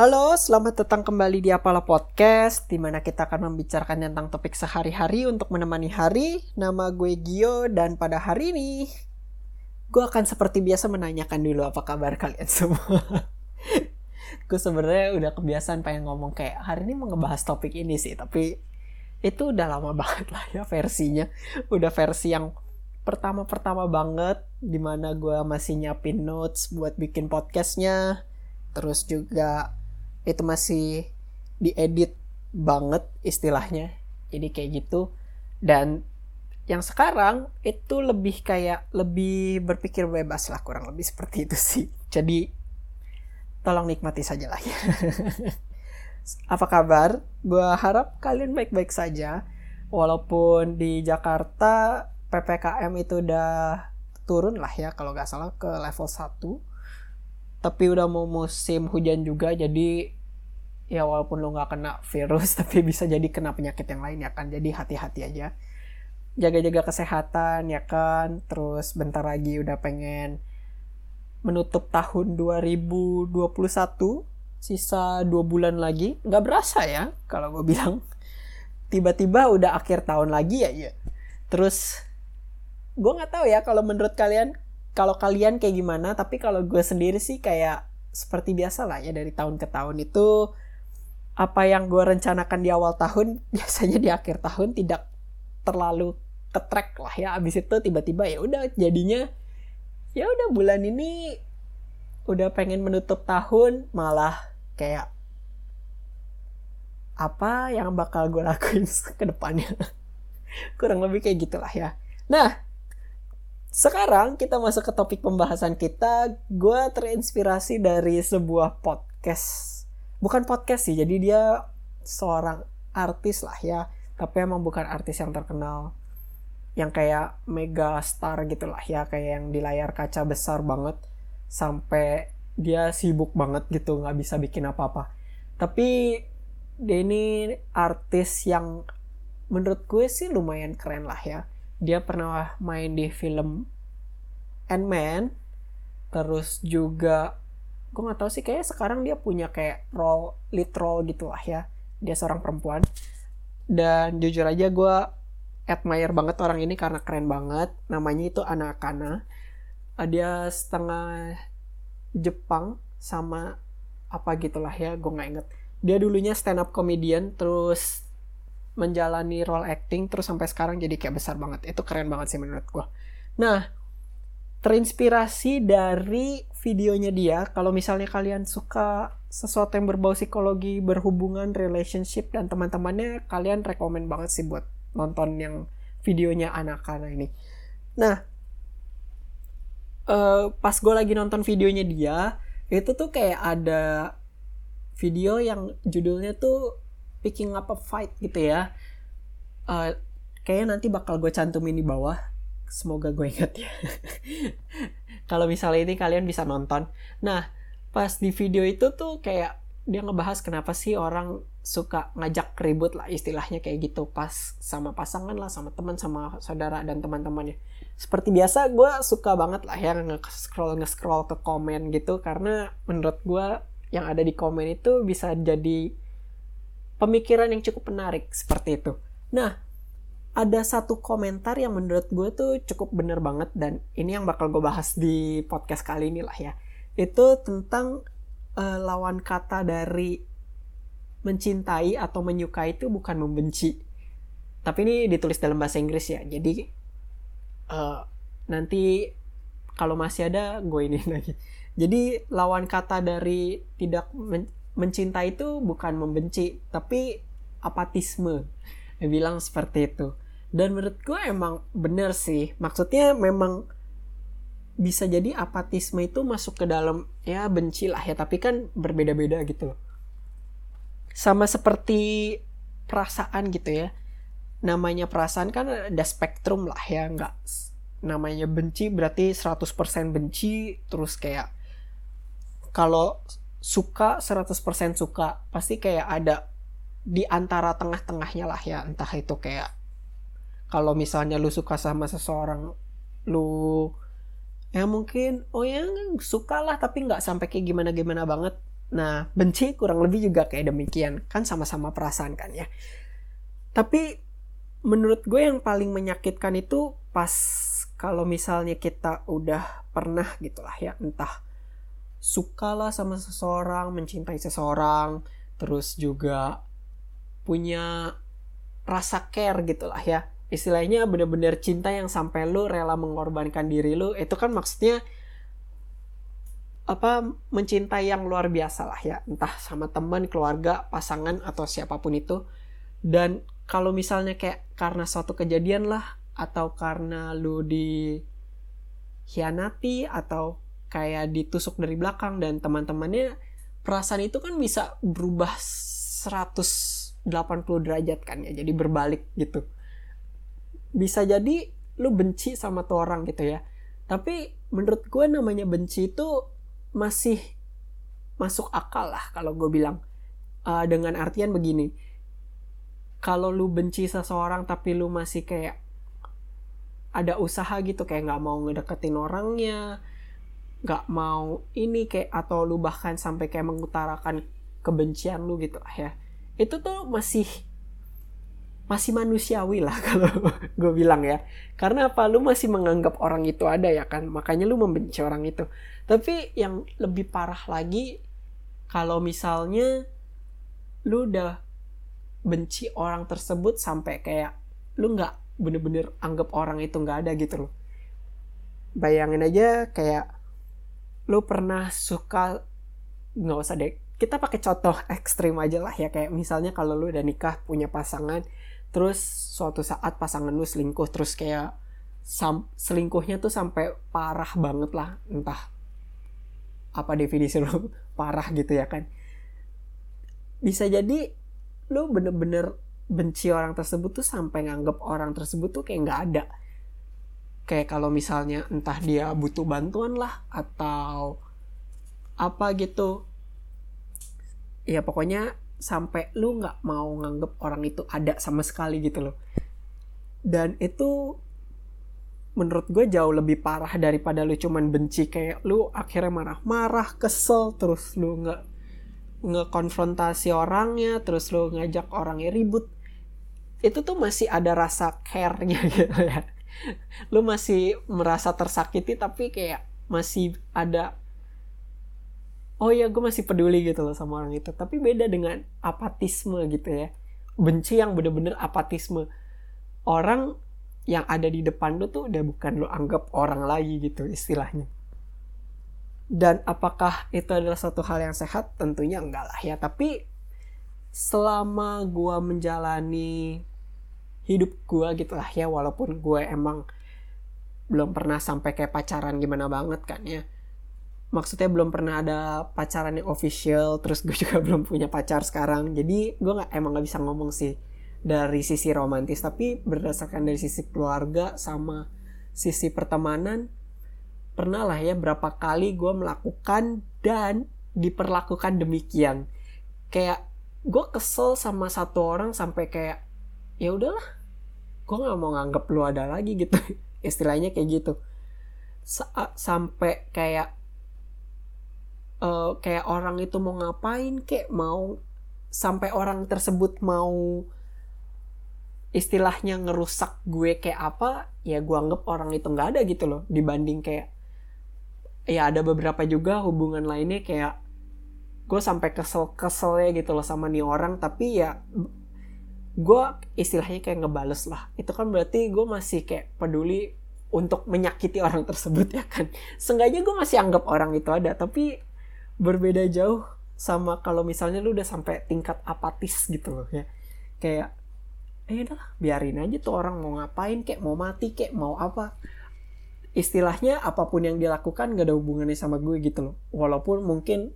Halo, selamat datang kembali di Apalah Podcast, di mana kita akan membicarakan tentang topik sehari-hari untuk menemani hari. Nama gue Gio, dan pada hari ini, gue akan seperti biasa menanyakan dulu apa kabar kalian semua. gue sebenarnya udah kebiasaan pengen ngomong kayak hari ini mau ngebahas topik ini sih, tapi itu udah lama banget lah ya versinya. Udah versi yang pertama-pertama banget, di mana gue masih nyiapin notes buat bikin podcastnya. Terus juga itu masih diedit banget istilahnya. Jadi kayak gitu. Dan yang sekarang itu lebih kayak lebih berpikir bebas lah kurang lebih seperti itu sih. Jadi tolong nikmati saja lah. Ya apa kabar? Gue harap kalian baik-baik saja. Walaupun di Jakarta ppkm itu udah turun lah ya kalau nggak salah ke level 1 tapi udah mau musim hujan juga jadi ya walaupun lo nggak kena virus tapi bisa jadi kena penyakit yang lain ya kan? Jadi hati-hati aja. Jaga-jaga kesehatan ya kan? Terus bentar lagi udah pengen menutup tahun 2021 sisa dua bulan lagi. Nggak berasa ya kalau gue bilang. Tiba-tiba udah akhir tahun lagi ya ya terus gue nggak tahu ya kalau menurut kalian kalau kalian kayak gimana tapi kalau gue sendiri sih kayak seperti biasa lah ya dari tahun ke tahun itu apa yang gue rencanakan di awal tahun biasanya di akhir tahun tidak terlalu ketrek lah ya. Abis itu tiba-tiba ya udah jadinya ya udah bulan ini udah pengen menutup tahun malah kayak apa yang bakal gue lakuin ke depannya. Kurang lebih kayak gitulah ya. Nah sekarang kita masuk ke topik pembahasan kita. Gue terinspirasi dari sebuah podcast. Bukan podcast sih, jadi dia seorang artis lah ya. Tapi emang bukan artis yang terkenal. Yang kayak mega star gitu lah ya. Kayak yang di layar kaca besar banget. Sampai dia sibuk banget gitu, nggak bisa bikin apa-apa. Tapi dia ini artis yang menurut gue sih lumayan keren lah ya dia pernah main di film Ant-Man terus juga gue nggak tahu sih kayak sekarang dia punya kayak role lead role gitu lah ya dia seorang perempuan. Dan jujur aja gue admire banget orang ini karena keren banget namanya itu Anakana. Dia setengah Jepang sama apa gitulah ya gue nggak inget. Dia dulunya stand up comedian terus menjalani role acting terus sampai sekarang jadi kayak besar banget. Itu keren banget sih menurut gue nah terinspirasi dari videonya dia kalau misalnya kalian suka sesuatu yang berbau psikologi berhubungan relationship dan teman-temannya kalian rekomen banget sih buat nonton yang videonya anak-anak ini. Nah uh, pas gue lagi nonton videonya dia itu tuh kayak ada video yang judulnya tuh picking up a fight gitu ya. Uh, kayaknya nanti bakal gue cantumin di bawah. Semoga gue inget ya. Kalau misalnya ini kalian bisa nonton. Nah pas di video itu tuh kayak dia ngebahas kenapa sih orang suka ngajak ribut lah istilahnya kayak gitu. Pas sama pasangan lah sama teman sama saudara dan teman-temannya. Seperti biasa gue suka banget lah ya nge-scroll nge-scroll ke komen gitu. Karena menurut gue yang ada di komen itu bisa jadi pemikiran yang cukup menarik seperti itu. Nah, ada satu komentar yang menurut gue tuh cukup bener banget dan ini yang bakal gue bahas di podcast kali ini lah ya. Itu tentang uh, lawan kata dari mencintai atau menyukai itu bukan membenci. Tapi ini ditulis dalam bahasa Inggris ya. Jadi uh, nanti kalau masih ada gue ini lagi. Jadi lawan kata dari tidak mencintai itu bukan membenci tapi apatisme. Bilang seperti itu. Dan menurut gue emang bener sih. Maksudnya memang bisa jadi apatisme itu masuk ke dalam ya benci lah ya. Tapi kan berbeda-beda gitu. Sama seperti perasaan gitu ya. Namanya perasaan kan ada spektrum lah ya. Nggak namanya benci berarti 100% benci. Terus kayak kalau suka 100% suka pasti kayak ada di antara tengah-tengahnya lah ya entah itu kayak kalau misalnya lu suka sama seseorang lu ya mungkin oh ya suka lah tapi nggak sampai kayak gimana gimana banget Nah, benci kurang lebih juga kayak demikian. Kan sama-sama perasaan kan ya. Tapi menurut gue yang paling menyakitkan itu pas kalau misalnya kita udah pernah gitulah ya entah sukalah sama seseorang, mencintai seseorang, terus juga punya rasa care gitulah ya. Istilahnya bener-bener cinta yang sampai lu rela mengorbankan diri lu, itu kan maksudnya apa mencintai yang luar biasa lah ya, entah sama teman, keluarga, pasangan atau siapa pun itu. Dan kalau misalnya kayak karena suatu kejadian lah atau karena lu di hianati atau kayak ditusuk dari belakang dan teman-temannya perasaan itu kan bisa berubah 180 derajat kan ya jadi berbalik gitu. Bisa jadi lu benci sama tuh orang gitu ya. Tapi menurut gue namanya benci itu masih masuk akal lah kalau gue bilang. Uh, dengan artian begini kalau lu benci seseorang tapi lu masih kayak ada usaha gitu kayak nggak mau ngedeketin orangnya nggak mau ini kayak atau lu bahkan sampai kayak mengutarakan kebencian lu gitu ya. Itu tuh masih masih manusiawi lah kalau gue bilang ya. Karena apa? Lu masih menganggap orang itu ada ya kan? Makanya lu membenci orang itu. Tapi yang lebih parah lagi kalau misalnya lu udah benci orang tersebut sampai kayak lu nggak bener-bener anggap orang itu nggak ada gitu loh. Bayangin aja kayak lu pernah suka nggak usah deh kita pakai contoh ekstrim aja lah ya kayak misalnya kalau lu udah nikah punya pasangan terus suatu saat pasangan lu selingkuh terus kayak sam selingkuhnya tuh sampai parah banget lah entah apa definisi lu parah gitu ya kan. Bisa jadi lu bener-bener benci orang tersebut tuh sampai nganggep orang tersebut tuh kayak nggak ada kayak kalau misalnya entah dia butuh bantuan lah atau apa gitu. Ya pokoknya sampai lu nggak mau nganggep orang itu ada sama sekali gitu loh. Dan itu menurut gue jauh lebih parah daripada lu cuman benci kayak lu akhirnya marah-marah kesel terus lu nggak ngekonfrontasi orangnya terus lu ngajak orangnya ribut. Itu tuh masih ada rasa care-nya gitu ya lu masih merasa tersakiti tapi kayak masih ada oh ya gue masih peduli gitu loh sama orang itu. Tapi beda dengan apatisme gitu ya. Benci yang bener-bener apatisme. Orang yang ada di depan lu tuh udah bukan lu anggap orang lagi gitu istilahnya. Dan apakah itu adalah satu hal yang sehat? Tentunya enggak lah ya. Tapi selama gue menjalani hidup gue gitu lah ya walaupun gue emang belum pernah sampai kayak pacaran gimana banget kan ya. Maksudnya belum pernah ada pacaran yang official terus gue juga belum punya pacar sekarang. Jadi gue nggak emang nggak bisa ngomong sih dari sisi romantis. Tapi berdasarkan dari sisi keluarga sama sisi pertemanan pernah lah ya berapa kali gue melakukan dan diperlakukan demikian. Kayak gue kesel sama satu orang sampai kayak ya udahlah gue nggak mau nganggap lu ada lagi gitu. Istilahnya kayak gitu. Sa sampai kayak uh, kayak orang itu mau ngapain kayak mau sampai orang tersebut mau istilahnya ngerusak gue kayak apa ya gue anggap orang itu nggak ada gitu loh. Dibanding kayak ya ada beberapa juga hubungan lainnya kayak gue sampai kesel kesel ya gitu loh sama nih orang tapi ya gue istilahnya kayak ngebales lah. Itu kan berarti gue masih kayak peduli untuk menyakiti orang tersebut ya kan? Seenggaknya gue masih anggap orang itu ada tapi berbeda jauh sama kalau misalnya lu udah sampai tingkat apatis gitu loh ya. Kayak eh udah biarin aja tuh orang mau ngapain kayak mau mati kayak mau apa. Istilahnya apa pun yang dilakukan gak ada hubungannya sama gue gitu loh. Walaupun mungkin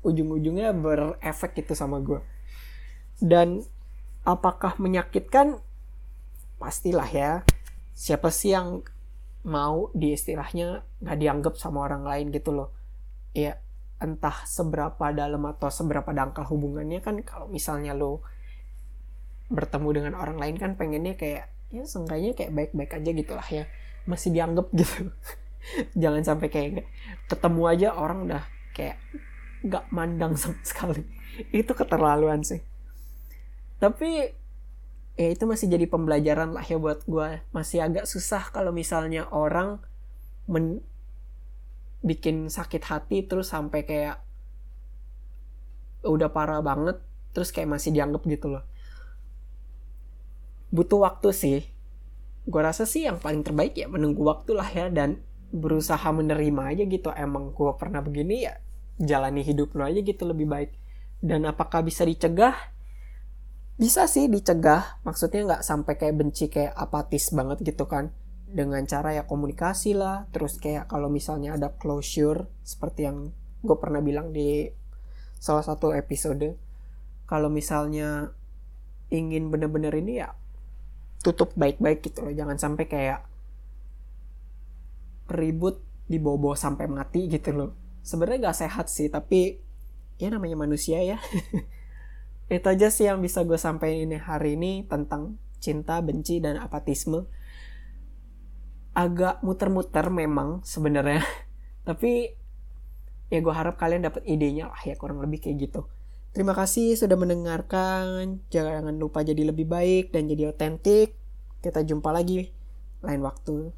ujung-ujungnya berefek gitu sama gue. Dan apakah menyakitkan? Pastilah ya. Siapa sih yang mau di istilahnya nggak dianggap sama orang lain gitu loh? Ya entah seberapa dalam atau seberapa dangkal hubungannya kan kalau misalnya lo bertemu dengan orang lain kan pengennya kayak ya seenggaknya kayak baik-baik aja gitu lah ya. Masih dianggap gitu. Jangan sampai kayak ketemu aja orang udah kayak nggak mandang sama sekali. Itu keterlaluan sih tapi ya itu masih jadi pembelajaran lah ya buat gue masih agak susah kalau misalnya orang men bikin sakit hati terus sampai kayak udah parah banget terus kayak masih dianggap gitu loh. Butuh waktu sih. Gue rasa sih yang paling terbaik ya menunggu waktu lah ya dan berusaha menerima aja gitu emang gue pernah begini ya jalani hidup lo aja gitu lebih baik. Dan apakah bisa dicegah bisa sih dicegah maksudnya nggak sampai kayak benci kayak apatis banget gitu kan. Dengan cara ya komunikasi lah terus kayak kalau misalnya ada closure seperti yang gue pernah bilang di salah satu episode kalau misalnya ingin bener-bener ini ya tutup baik-baik gitu loh. Jangan sampai kayak ribut dibobo sampai mati gitu loh. Sebenarnya gak sehat sih tapi ya namanya manusia ya itu aja sih yang bisa gue sampaikan hari ini tentang cinta, benci, dan apatisme. Agak muter-muter memang sebenarnya, tapi ya gue harap kalian dapat idenya lah ya kurang lebih kayak gitu. Terima kasih sudah mendengarkan. Jangan lupa jadi lebih baik dan jadi otentik. Kita jumpa lagi lain waktu.